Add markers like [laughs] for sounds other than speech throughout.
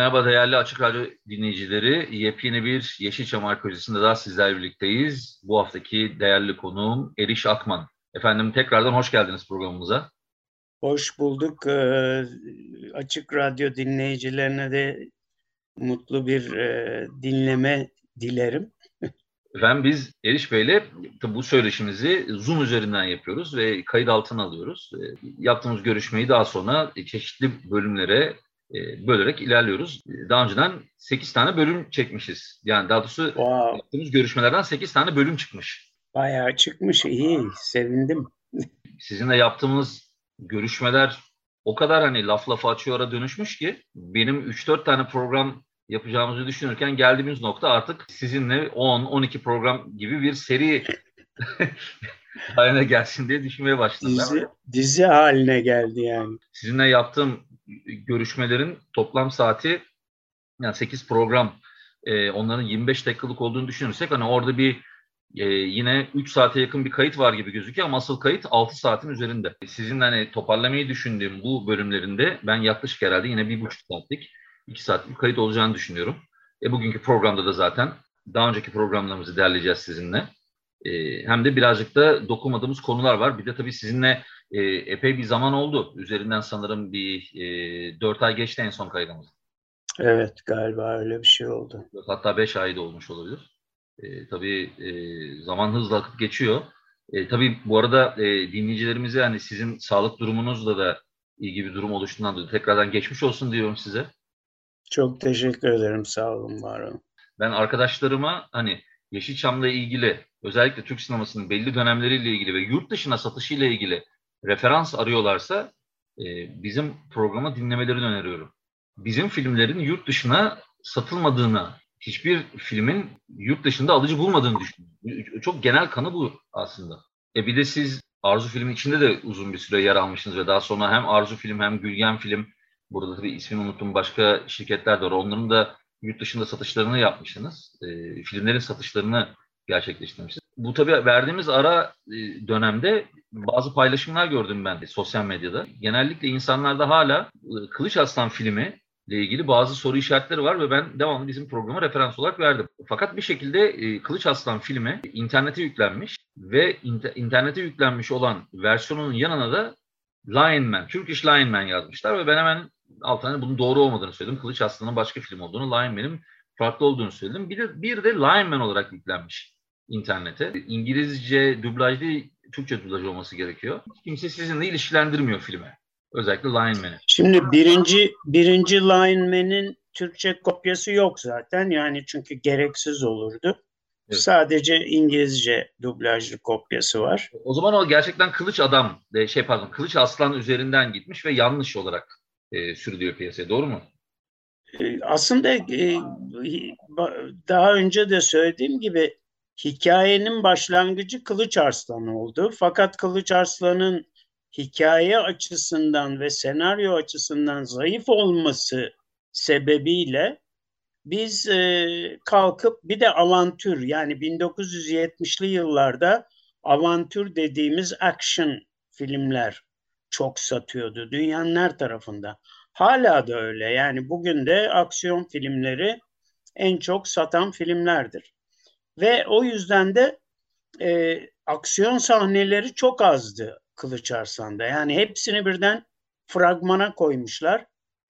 Merhaba değerli Açık Radyo dinleyicileri. Yepyeni bir Yeşilçam Arkeolojisi'nde daha sizlerle birlikteyiz. Bu haftaki değerli konuğum Eriş Akman. Efendim tekrardan hoş geldiniz programımıza. Hoş bulduk. Ee, Açık Radyo dinleyicilerine de mutlu bir e, dinleme dilerim. [laughs] Efendim biz Eriş Bey'le bu söyleşimizi Zoom üzerinden yapıyoruz ve kayıt altına alıyoruz. E, yaptığımız görüşmeyi daha sonra çeşitli bölümlere bölerek ilerliyoruz. Daha önceden 8 tane bölüm çekmişiz. Yani daha doğrusu wow. yaptığımız görüşmelerden 8 tane bölüm çıkmış. Bayağı çıkmış. İyi. Sevindim. Sizinle yaptığımız görüşmeler o kadar hani laf lafa açıyora dönüşmüş ki benim 3-4 tane program yapacağımızı düşünürken geldiğimiz nokta artık sizinle 10-12 program gibi bir seri [laughs] haline gelsin diye düşünmeye başladım. Dizi, dizi haline geldi yani. Sizinle yaptığım görüşmelerin toplam saati yani 8 program e, onların 25 dakikalık olduğunu düşünürsek hani orada bir e, yine 3 saate yakın bir kayıt var gibi gözüküyor ama asıl kayıt 6 saatin üzerinde. Sizin hani toparlamayı düşündüğüm bu bölümlerinde ben yaklaşık herhalde yine bir buçuk saatlik, 2 saatlik kayıt olacağını düşünüyorum. E, bugünkü programda da zaten daha önceki programlarımızı derleyeceğiz sizinle. E, hem de birazcık da dokunmadığımız konular var. Bir de tabii sizinle e, epey bir zaman oldu. Üzerinden sanırım bir e, 4 ay geçti en son kaydımız. Evet galiba öyle bir şey oldu. Hatta 5 ay da olmuş olabilir. E, tabii e, zaman hızla akıp geçiyor. E, tabii bu arada e, dinleyicilerimize hani sizin sağlık durumunuzla da ilgili bir durum oluştuğundan dolayı tekrardan geçmiş olsun diyorum size. Çok teşekkür ederim. Sağ olun, var olun. Ben arkadaşlarıma hani Yeşilçam'la ilgili özellikle Türk sinemasının belli dönemleriyle ilgili ve yurt dışına satışıyla ilgili referans arıyorlarsa e, bizim programı dinlemelerini öneriyorum. Bizim filmlerin yurt dışına satılmadığını, hiçbir filmin yurt dışında alıcı bulmadığını düşünüyorum. Çok genel kanı bu aslında. E bir de siz Arzu Film içinde de uzun bir süre yer almışsınız ve daha sonra hem Arzu Film hem Gülgen Film, burada tabii ismini unuttum başka şirketler de var. Onların da yurt dışında satışlarını yapmışsınız. E, filmlerin satışlarını gerçekleştirmişsiniz. Bu tabii verdiğimiz ara e, dönemde bazı paylaşımlar gördüm ben de sosyal medyada. Genellikle insanlarda hala e, Kılıç Aslan filmi ile ilgili bazı soru işaretleri var ve ben devamlı bizim programa referans olarak verdim. Fakat bir şekilde e, Kılıç Aslan filmi internete yüklenmiş ve inter- internete yüklenmiş olan versiyonunun yanına da Lion Man, Turkish Lion Man yazmışlar ve ben hemen altına bunun doğru olmadığını söyledim. Kılıç Aslan'ın başka film olduğunu, Lion Man'in farklı olduğunu söyledim. Bir de, bir de Lion Man olarak yüklenmiş internete. İngilizce dublaj değil, Türkçe dublaj olması gerekiyor. Kimse sizinle ilişkilendirmiyor filme. Özellikle Lion Man'i. Şimdi birinci, birinci Lion Man'in Türkçe kopyası yok zaten. Yani çünkü gereksiz olurdu. Evet. Sadece İngilizce dublajlı kopyası var. O zaman o gerçekten kılıç adam, şey pardon, kılıç aslan üzerinden gitmiş ve yanlış olarak e, sürülüyor piyasaya. Doğru mu? E, aslında e, daha önce de söylediğim gibi hikayenin başlangıcı Kılıç Arslan oldu. Fakat Kılıç Arslan'ın hikaye açısından ve senaryo açısından zayıf olması sebebiyle biz e, kalkıp bir de avantür yani 1970'li yıllarda avantür dediğimiz action filmler çok satıyordu dünyanın her tarafında. Hala da öyle yani bugün de aksiyon filmleri en çok satan filmlerdir. Ve o yüzden de e, aksiyon sahneleri çok azdı Kılıç Arslan'da. Yani hepsini birden fragmana koymuşlar.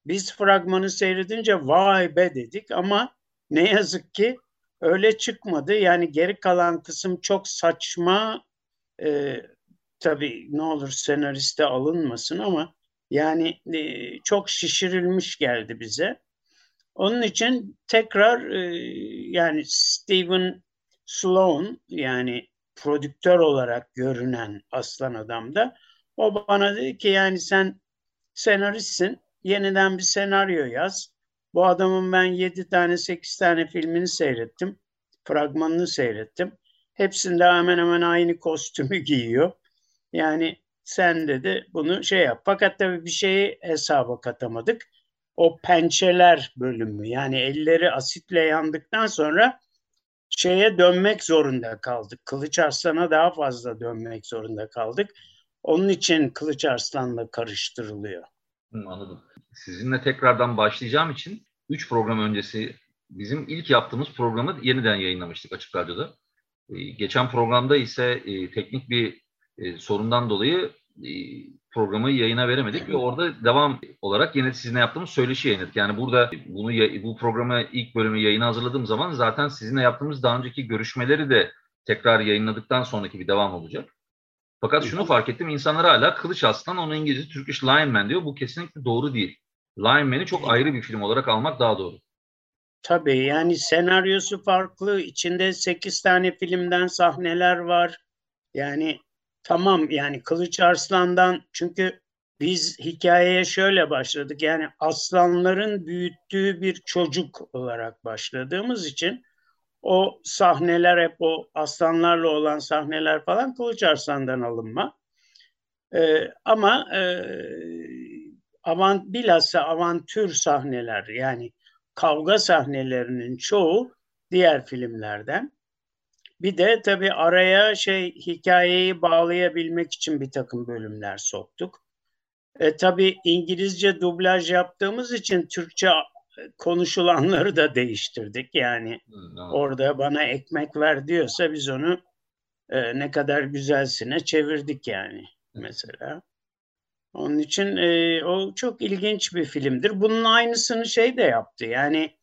Biz fragmanı seyredince vay be dedik ama ne yazık ki öyle çıkmadı. Yani geri kalan kısım çok saçma. E, tabii ne olur senariste alınmasın ama yani e, çok şişirilmiş geldi bize. Onun için tekrar e, yani Steven Sloan yani prodüktör olarak görünen Aslan Adam'da o bana dedi ki yani sen senaristsin. Yeniden bir senaryo yaz. Bu adamın ben 7 tane 8 tane filmini seyrettim. Fragmanını seyrettim. Hepsinde hemen hemen aynı kostümü [laughs] giyiyor. Yani sen dedi bunu şey yap. Fakat tabii bir şeyi hesaba katamadık. O pençeler bölümü yani elleri asitle yandıktan sonra şeye dönmek zorunda kaldık. Kılıç Arslan'a daha fazla dönmek zorunda kaldık. Onun için Kılıç Arslan'la karıştırılıyor. Hı, anladım. Sizinle tekrardan başlayacağım için 3 program öncesi bizim ilk yaptığımız programı yeniden yayınlamıştık Açık Radyo'da. Ee, geçen programda ise e, teknik bir e, sorundan dolayı e, programı yayına veremedik ve orada devam olarak yine sizinle yaptığımız söyleşi yayınladık. Yani burada bunu bu programı ilk bölümü yayına hazırladığım zaman zaten sizinle yaptığımız daha önceki görüşmeleri de tekrar yayınladıktan sonraki bir devam olacak. Fakat şunu fark ettim insanlar hala Kılıç Aslan onun İngilizce Turkish Lion diyor. Bu kesinlikle doğru değil. Lion Man'i çok ayrı bir film olarak almak daha doğru. Tabii yani senaryosu farklı. İçinde 8 tane filmden sahneler var. Yani tamam yani Kılıç Arslan'dan çünkü biz hikayeye şöyle başladık. Yani aslanların büyüttüğü bir çocuk olarak başladığımız için o sahneler hep o aslanlarla olan sahneler falan Kılıç Arslan'dan alınma. Ee, ama e, avant, bilhassa avantür sahneler yani kavga sahnelerinin çoğu diğer filmlerden. Bir de tabii araya şey hikayeyi bağlayabilmek için bir takım bölümler soktuk. E, tabii İngilizce dublaj yaptığımız için Türkçe konuşulanları da değiştirdik. Yani hmm, orada bana ekmek ver diyorsa biz onu e, ne kadar güzelsine çevirdik yani mesela. Onun için e, o çok ilginç bir filmdir. Bunun aynısını şey de yaptı. Yani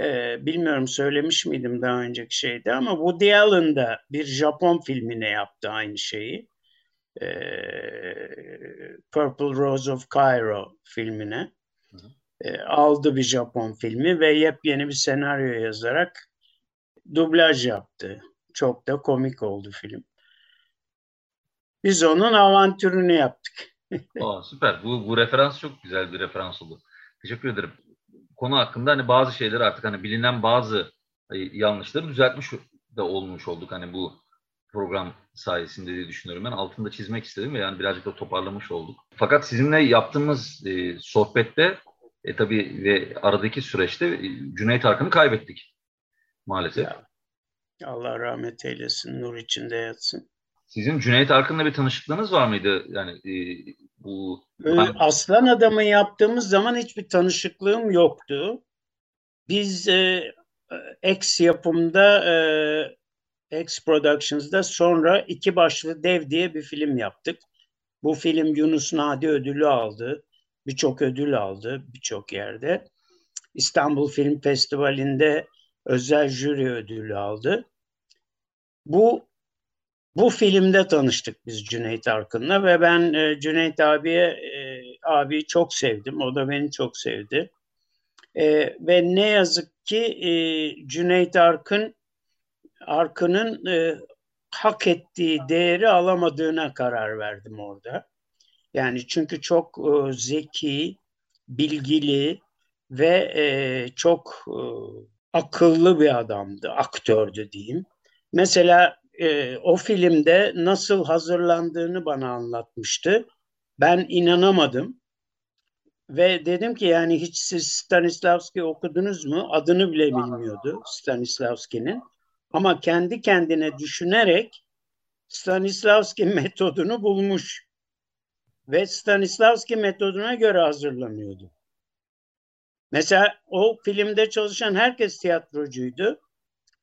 e, bilmiyorum söylemiş miydim daha önceki şeyde ama Woody Allen da bir Japon filmine yaptı aynı şeyi. E, Purple Rose of Cairo filmine. E, aldı bir Japon filmi ve yepyeni bir senaryo yazarak dublaj yaptı. Çok da komik oldu film. Biz onun avantürünü yaptık. [laughs] Aa, süper. Bu, bu referans çok güzel bir referans oldu. Teşekkür ederim. Konu hakkında hani bazı şeyler artık hani bilinen bazı yanlışları düzeltmiş de olmuş olduk hani bu program sayesinde diye düşünüyorum. Ben altında çizmek istedim ve yani birazcık da toparlamış olduk. Fakat sizinle yaptığımız e, sohbette e, tabii ve aradaki süreçte e, Cüneyt Arkın'ı kaybettik maalesef. Ya, Allah rahmet eylesin, nur içinde yatsın. Sizin Cüneyt Arkın'la bir tanışıklığınız var mıydı? Yani e, bu ee, Aslan Adam'ı yaptığımız zaman hiçbir tanışıklığım yoktu. Biz e, X yapımda e, X Productions'da sonra iki başlı dev diye bir film yaptık. Bu film Yunus Nadi ödülü aldı. Birçok ödül aldı birçok yerde. İstanbul Film Festivali'nde özel jüri ödülü aldı. Bu bu filmde tanıştık biz Cüneyt Arkın'la ve ben e, Cüneyt abiye e, abi çok sevdim. O da beni çok sevdi. E, ve ne yazık ki e, Cüneyt Arkın Arkın'ın e, hak ettiği değeri alamadığına karar verdim orada. Yani çünkü çok e, zeki, bilgili ve e, çok e, akıllı bir adamdı, aktördü diyeyim. Mesela e, o filmde nasıl hazırlandığını bana anlatmıştı. Ben inanamadım. Ve dedim ki yani hiç siz Stanislavski okudunuz mu? Adını bile bilmiyordu Stanislavski'nin. Ama kendi kendine düşünerek Stanislavski metodunu bulmuş. Ve Stanislavski metoduna göre hazırlanıyordu. Mesela o filmde çalışan herkes tiyatrocuydu.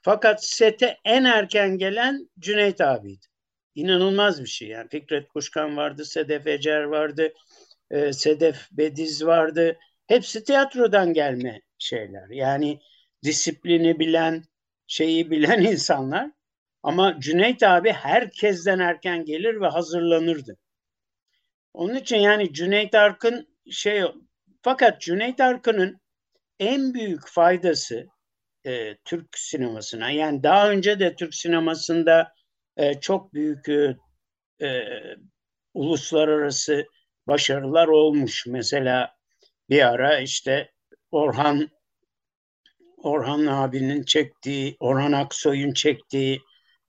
Fakat sete en erken gelen Cüneyt abiydi. İnanılmaz bir şey yani. Fikret Kuşkan vardı, Sedef Ecer vardı, e, Sedef Bediz vardı. Hepsi tiyatrodan gelme şeyler. Yani disiplini bilen, şeyi bilen [laughs] insanlar. Ama Cüneyt abi herkesten erken gelir ve hazırlanırdı. Onun için yani Cüneyt Arkın şey fakat Cüneyt Arkın'ın en büyük faydası e, Türk sinemasına. Yani daha önce de Türk sinemasında e, çok büyük e, e uluslararası başarılar olmuş. Mesela bir ara işte Orhan Orhan abinin çektiği, Orhan Aksoy'un çektiği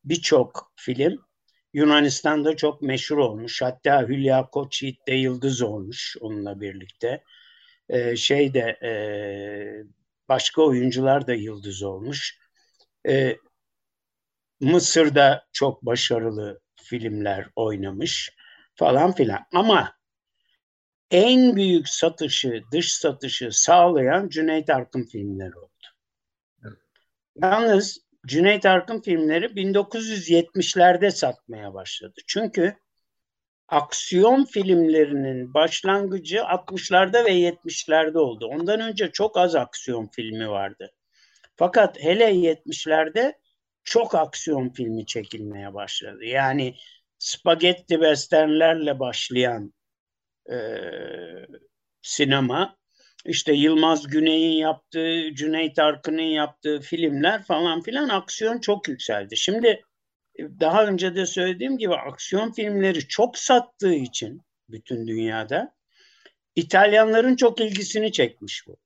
birçok film Yunanistan'da çok meşhur olmuş. Hatta Hülya Koçyiğit de yıldız olmuş onunla birlikte. Ee, şey de e, başka oyuncular da yıldız olmuş. Ee, Mısır'da çok başarılı filmler oynamış falan filan. Ama en büyük satışı, dış satışı sağlayan Cüneyt Arkın filmleri oldu. Yalnız Cüneyt Arkın filmleri 1970'lerde satmaya başladı. Çünkü aksiyon filmlerinin başlangıcı 60'larda ve 70'lerde oldu. Ondan önce çok az aksiyon filmi vardı. Fakat hele 70'lerde çok aksiyon filmi çekilmeye başladı. Yani spagetti westernlerle başlayan e, sinema işte Yılmaz Güney'in yaptığı, Cüneyt Arkın'ın yaptığı filmler falan filan aksiyon çok yükseldi. Şimdi daha önce de söylediğim gibi aksiyon filmleri çok sattığı için bütün dünyada İtalyanların çok ilgisini çekmiş bu.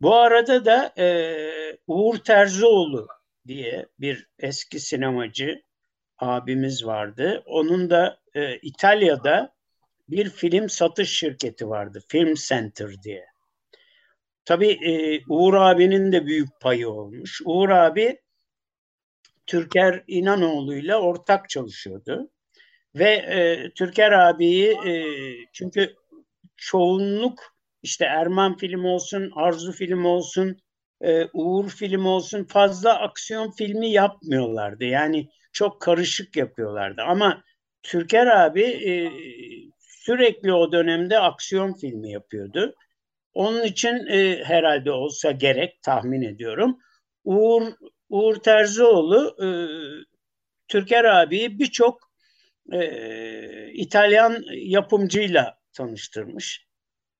Bu arada da e, Uğur Terzioğlu diye bir eski sinemacı abimiz vardı. Onun da e, İtalya'da bir film satış şirketi vardı. Film Center diye. Tabii e, Uğur abinin de büyük payı olmuş. Uğur abi Türker İnanoğlu'yla ortak çalışıyordu. Ve e, Türker abiyi e, çünkü çoğunluk işte Erman film olsun, Arzu film olsun, e, Uğur film olsun fazla aksiyon filmi yapmıyorlardı. Yani çok karışık yapıyorlardı. Ama Türker abi e, sürekli o dönemde aksiyon filmi yapıyordu. Onun için e, herhalde olsa gerek tahmin ediyorum. Uğur Uğur Terzioğlu e, Türker abiyi birçok e, İtalyan yapımcıyla tanıştırmış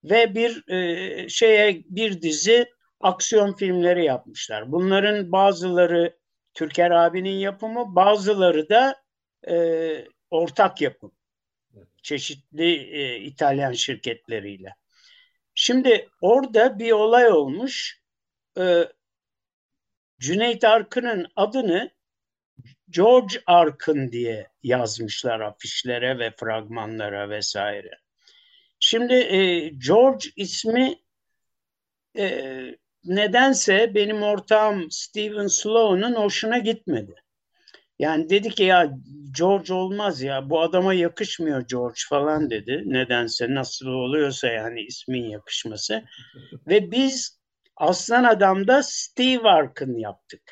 ve bir e, şeye bir dizi aksiyon filmleri yapmışlar. Bunların bazıları Türker abinin yapımı, bazıları da e, ortak yapım. Çeşitli e, İtalyan şirketleriyle. Şimdi orada bir olay olmuş. Ee, Cüneyt Arkın'ın adını George Arkın diye yazmışlar afişlere ve fragmanlara vesaire. Şimdi e, George ismi e, nedense benim ortağım Steven Sloan'ın hoşuna gitmedi. Yani dedi ki ya George olmaz ya bu adama yakışmıyor George falan dedi. Nedense nasıl oluyorsa yani ismin yakışması. Ve biz Aslan Adam'da Steve Arkın yaptık.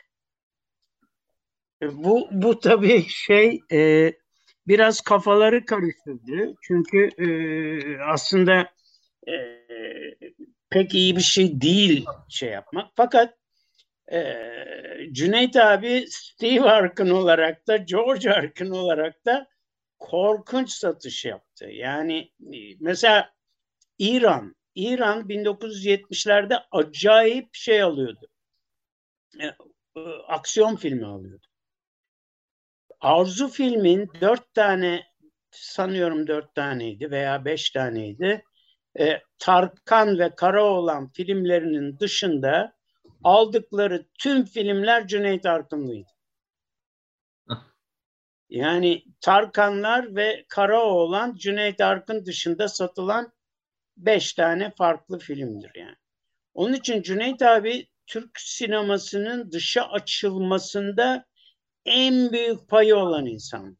E, bu, bu tabii şey e, biraz kafaları karıştırdı. Çünkü e, aslında e, pek iyi bir şey değil şey yapmak. Fakat ee, Cüneyt abi Steve Arkın olarak da George Arkın olarak da korkunç satış yaptı. Yani e, mesela İran, İran 1970'lerde acayip şey alıyordu. E, e, aksiyon filmi alıyordu. Arzu filmin dört tane sanıyorum dört taneydi veya beş taneydi. E, Tarkan ve Karaoğlan filmlerinin dışında aldıkları tüm filmler Cüneyt Arkınlıydı. Yani Tarkanlar ve Karaoğlan Cüneyt Arkın dışında satılan beş tane farklı filmdir yani. Onun için Cüneyt abi Türk sinemasının dışa açılmasında en büyük payı olan insan.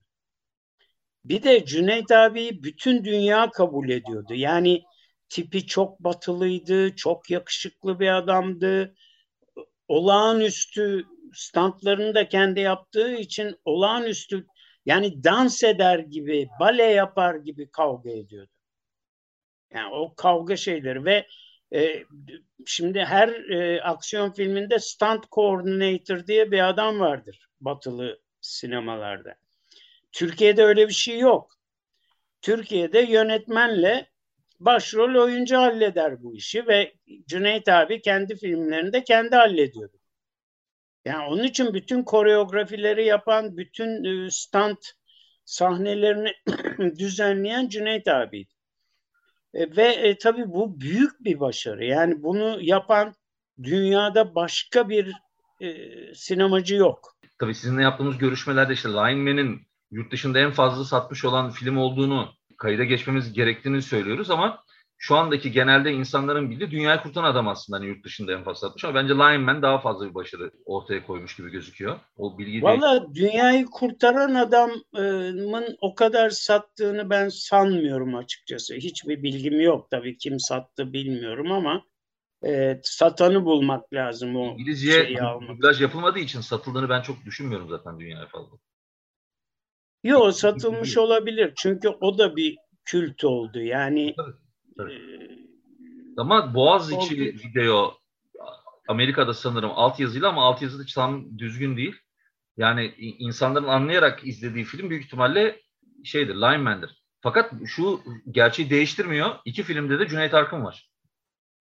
Bir de Cüneyt abi bütün dünya kabul ediyordu. Yani tipi çok batılıydı, çok yakışıklı bir adamdı olağanüstü standlarını da kendi yaptığı için olağanüstü yani dans eder gibi, bale yapar gibi kavga ediyordu. Yani o kavga şeyleri ve e, şimdi her e, aksiyon filminde stunt coordinator diye bir adam vardır batılı sinemalarda. Türkiye'de öyle bir şey yok. Türkiye'de yönetmenle başrol oyuncu halleder bu işi ve Cüneyt abi kendi filmlerinde kendi hallediyordu. Yani onun için bütün koreografileri yapan, bütün e, stand sahnelerini [clears throat] düzenleyen Cüneyt abiydi. E, ve e, tabii bu büyük bir başarı. Yani bunu yapan dünyada başka bir e, sinemacı yok. Tabii sizinle yaptığımız görüşmelerde işte Lineman'in yurt dışında en fazla satmış olan film olduğunu kayıda geçmemiz gerektiğini söylüyoruz ama şu andaki genelde insanların bildiği dünyayı kurtaran adam aslında hani yurt dışında en fazla satmış ama bence Lineman daha fazla bir başarı ortaya koymuş gibi gözüküyor. O bilgi Valla dünyayı kurtaran adamın o kadar sattığını ben sanmıyorum açıkçası. Hiçbir bilgim yok tabii kim sattı bilmiyorum ama e, satanı bulmak lazım o İngilizce şeyi almak. yapılmadığı için satıldığını ben çok düşünmüyorum zaten dünyaya fazla. Yok satılmış olabilir çünkü o da bir kült oldu yani. Tabii, tabii. E, Ama Boğaziçi oldu. video Amerika'da sanırım altyazıyla ama altyazı tam düzgün değil. Yani insanların anlayarak izlediği film büyük ihtimalle şeydir, Lineman'dir. Fakat şu gerçeği değiştirmiyor. İki filmde de Cüneyt Arkın var.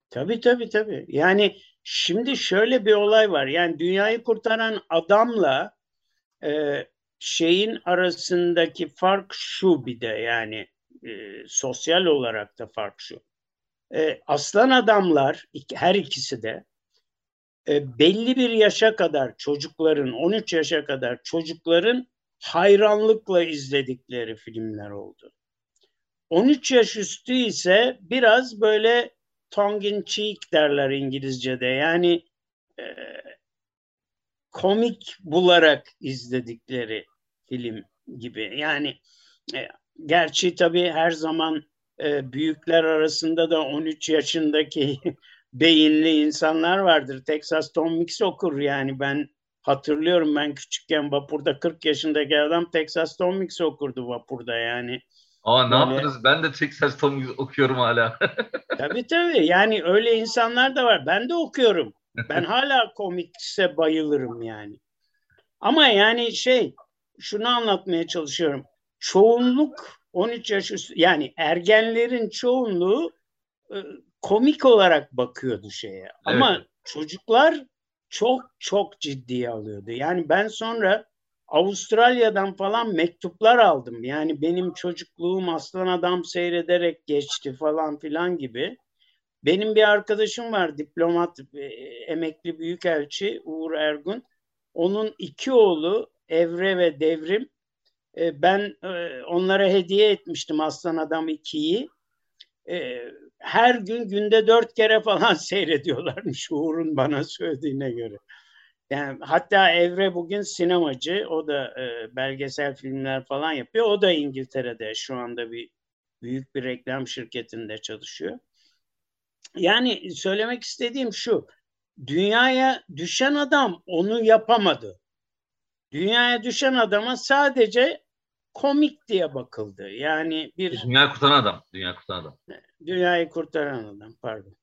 Tabii tabii tabii. Yani şimdi şöyle bir olay var. Yani dünyayı kurtaran adamla e, şeyin arasındaki fark şu bir de yani e, sosyal olarak da fark şu. E, aslan adamlar her ikisi de e, belli bir yaşa kadar çocukların 13 yaşa kadar çocukların hayranlıkla izledikleri filmler oldu. 13 yaş üstü ise biraz böyle tongue in cheek derler İngilizce'de. Yani e, komik bularak izledikleri film gibi. Yani e, gerçi tabii her zaman e, büyükler arasında da 13 yaşındaki [laughs] beyinli insanlar vardır. Texas Tom Mix okur yani ben hatırlıyorum ben küçükken vapurda 40 yaşındaki adam Texas Tom Mix okurdu vapurda yani. Aa ne Böyle... yaptınız? Ben de Texas Tom okuyorum hala. [laughs] tabii tabii. Yani öyle insanlar da var. Ben de okuyorum. Ben [laughs] hala komikse bayılırım yani. Ama yani şey şunu anlatmaya çalışıyorum. Çoğunluk 13 yaş üstü yani ergenlerin çoğunluğu e, komik olarak bakıyordu şeye. Evet. Ama çocuklar çok çok ciddiye alıyordu. Yani ben sonra Avustralya'dan falan mektuplar aldım. Yani benim çocukluğum Aslan Adam seyrederek geçti falan filan gibi. Benim bir arkadaşım var diplomat, e, emekli büyükelçi Uğur Ergun. Onun iki oğlu Evre ve Devrim. E, ben e, onlara hediye etmiştim Aslan Adam 2'yi. Her gün günde dört kere falan [laughs] seyrediyorlarmış Uğur'un bana söylediğine göre. Yani hatta Evre bugün sinemacı, o da e, belgesel filmler falan yapıyor. O da İngiltere'de şu anda bir büyük bir reklam şirketinde çalışıyor. Yani söylemek istediğim şu, dünyaya düşen adam onu yapamadı. Dünyaya düşen adama sadece komik diye bakıldı. Yani bir... Dünyayı kurtaran adam. Dünyayı kurtaran adam. Dünyayı kurtaran adam pardon.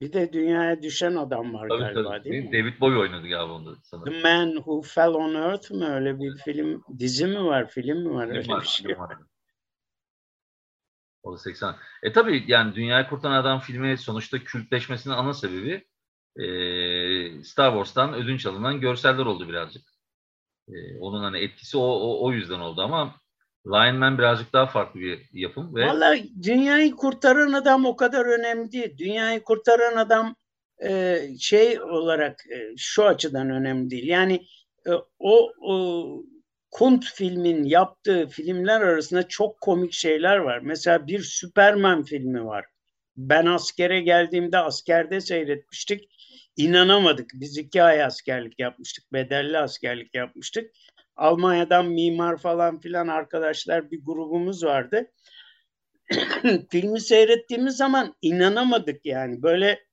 Bir de dünyaya düşen adam var tabii, galiba tabii. değil mi? David Bowie oynadı galiba onda sanırım. The Man Who Fell on Earth mı öyle bir film, dizi mi var, film mi var öyle var, bir şey var. O da 80. E tabii yani Dünyayı Kurtaran Adam filmi sonuçta kültleşmesinin ana sebebi e, Star Wars'tan ödünç alınan görseller oldu birazcık. E, onun hani etkisi o, o, o yüzden oldu ama Lion Man birazcık daha farklı bir yapım. Ve... Vallahi dünyayı kurtaran adam o kadar önemli değil. Dünyayı kurtaran adam e, şey olarak e, şu açıdan önemli değil. Yani e, o, o Kunt filmin yaptığı filmler arasında çok komik şeyler var. Mesela bir Superman filmi var. Ben askere geldiğimde askerde seyretmiştik. İnanamadık. Biz iki ay askerlik yapmıştık. Bedelli askerlik yapmıştık. Almanya'dan mimar falan filan arkadaşlar bir grubumuz vardı. [clears throat] Filmi seyrettiğimiz zaman inanamadık yani. Böyle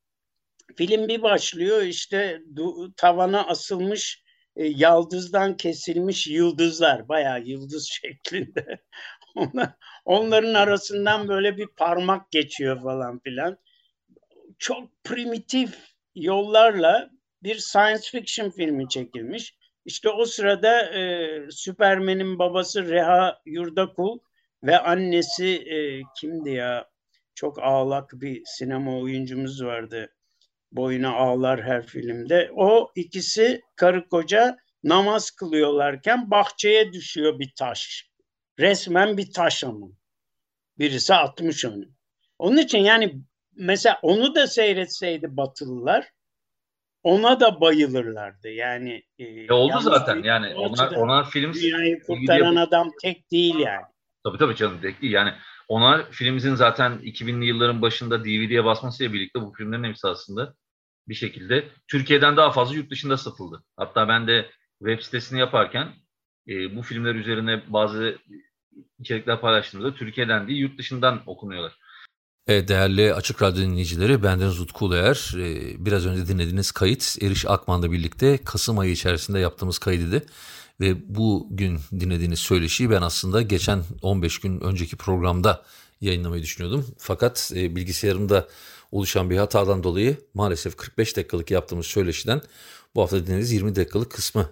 film bir başlıyor işte tavana asılmış e, yaldızdan kesilmiş yıldızlar bayağı yıldız [laughs] şeklinde. onların arasından böyle bir parmak geçiyor falan filan. Çok primitif yollarla bir science fiction filmi çekilmiş. İşte o sırada e, Süpermen'in babası Reha Yurdakul ve annesi e, kimdi ya? Çok ağlak bir sinema oyuncumuz vardı. Boyuna ağlar her filmde. O ikisi karı koca namaz kılıyorlarken bahçeye düşüyor bir taş. Resmen bir taş ama. birisi atmış onu. Onun için yani mesela onu da seyretseydi Batılılar ona da bayılırlardı. Yani e, e oldu zaten yani onlar onlar film dünyayı kurtaran adam tek değil yani. Tabii tabii canım tek değil. Yani onlar filmimizin zaten 2000'li yılların başında DVD'ye basmasıyla birlikte bu filmlerin hepsi aslında bir şekilde Türkiye'den daha fazla yurt dışında satıldı. Hatta ben de web sitesini yaparken e, bu filmler üzerine bazı içerikler paylaştığımızda Türkiye'den değil yurt dışından okunuyorlar. Evet, değerli Açık Radyo dinleyicileri, bendeniz Utku Uluer. Ee, biraz önce dinlediğiniz kayıt Eriş Akman'la birlikte Kasım ayı içerisinde yaptığımız kaydıydı. Ve bugün dinlediğiniz söyleşiyi ben aslında geçen 15 gün önceki programda yayınlamayı düşünüyordum. Fakat e, bilgisayarımda oluşan bir hatadan dolayı maalesef 45 dakikalık yaptığımız söyleşiden bu hafta dinlediğiniz 20 dakikalık kısmı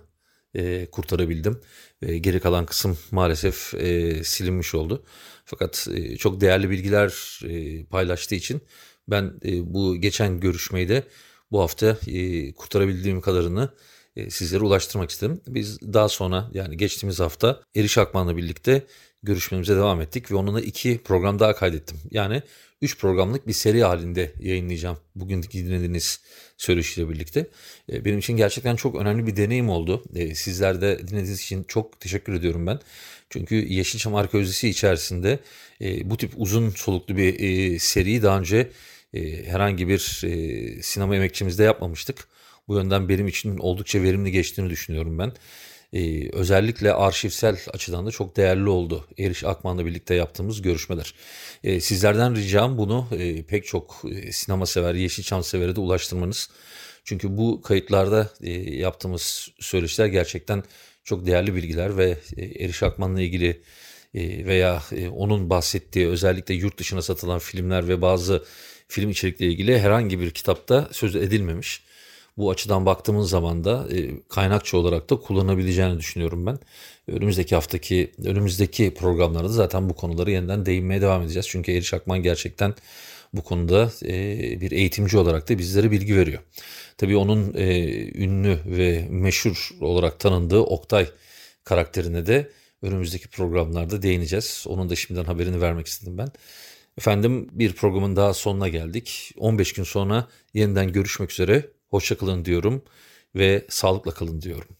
e, kurtarabildim. E, geri kalan kısım maalesef e, silinmiş oldu. Fakat e, çok değerli bilgiler e, paylaştığı için ben e, bu geçen görüşmeyi de bu hafta e, kurtarabildiğim kadarını e, sizlere ulaştırmak istedim. Biz daha sonra yani geçtiğimiz hafta Eriş Akman'la birlikte görüşmemize devam ettik ve onunla iki program daha kaydettim. Yani üç programlık bir seri halinde yayınlayacağım bugün dinlediğiniz söyleşiyle birlikte. E, benim için gerçekten çok önemli bir deneyim oldu. E, sizler de dinlediğiniz için çok teşekkür ediyorum ben. Çünkü Yeşilçam Arkeolojisi içerisinde e, bu tip uzun soluklu bir seriyi daha önce herhangi bir sinema emekçimizde yapmamıştık. Bu yönden benim için oldukça verimli geçtiğini düşünüyorum ben. Ee, özellikle arşivsel açıdan da çok değerli oldu. Eriş Akman'la birlikte yaptığımız görüşmeler. Ee, sizlerden ricam bunu e, pek çok e, sinema sever, Yeşilçam severe de ulaştırmanız. Çünkü bu kayıtlarda e, yaptığımız söyleşiler gerçekten çok değerli bilgiler ve e, Eriş Akman'la ilgili e, veya e, onun bahsettiği özellikle yurt dışına satılan filmler ve bazı film içerikleri ilgili herhangi bir kitapta söz edilmemiş. Bu açıdan baktığımız zaman da e, kaynakçı olarak da kullanabileceğini düşünüyorum ben. Önümüzdeki haftaki, önümüzdeki programlarda zaten bu konuları yeniden değinmeye devam edeceğiz. Çünkü Eriş Akman gerçekten bu konuda e, bir eğitimci olarak da bizlere bilgi veriyor. Tabii onun e, ünlü ve meşhur olarak tanındığı Oktay karakterine de önümüzdeki programlarda değineceğiz. Onun da şimdiden haberini vermek istedim ben. Efendim bir programın daha sonuna geldik. 15 gün sonra yeniden görüşmek üzere. Hoşçakalın diyorum ve sağlıkla kalın diyorum.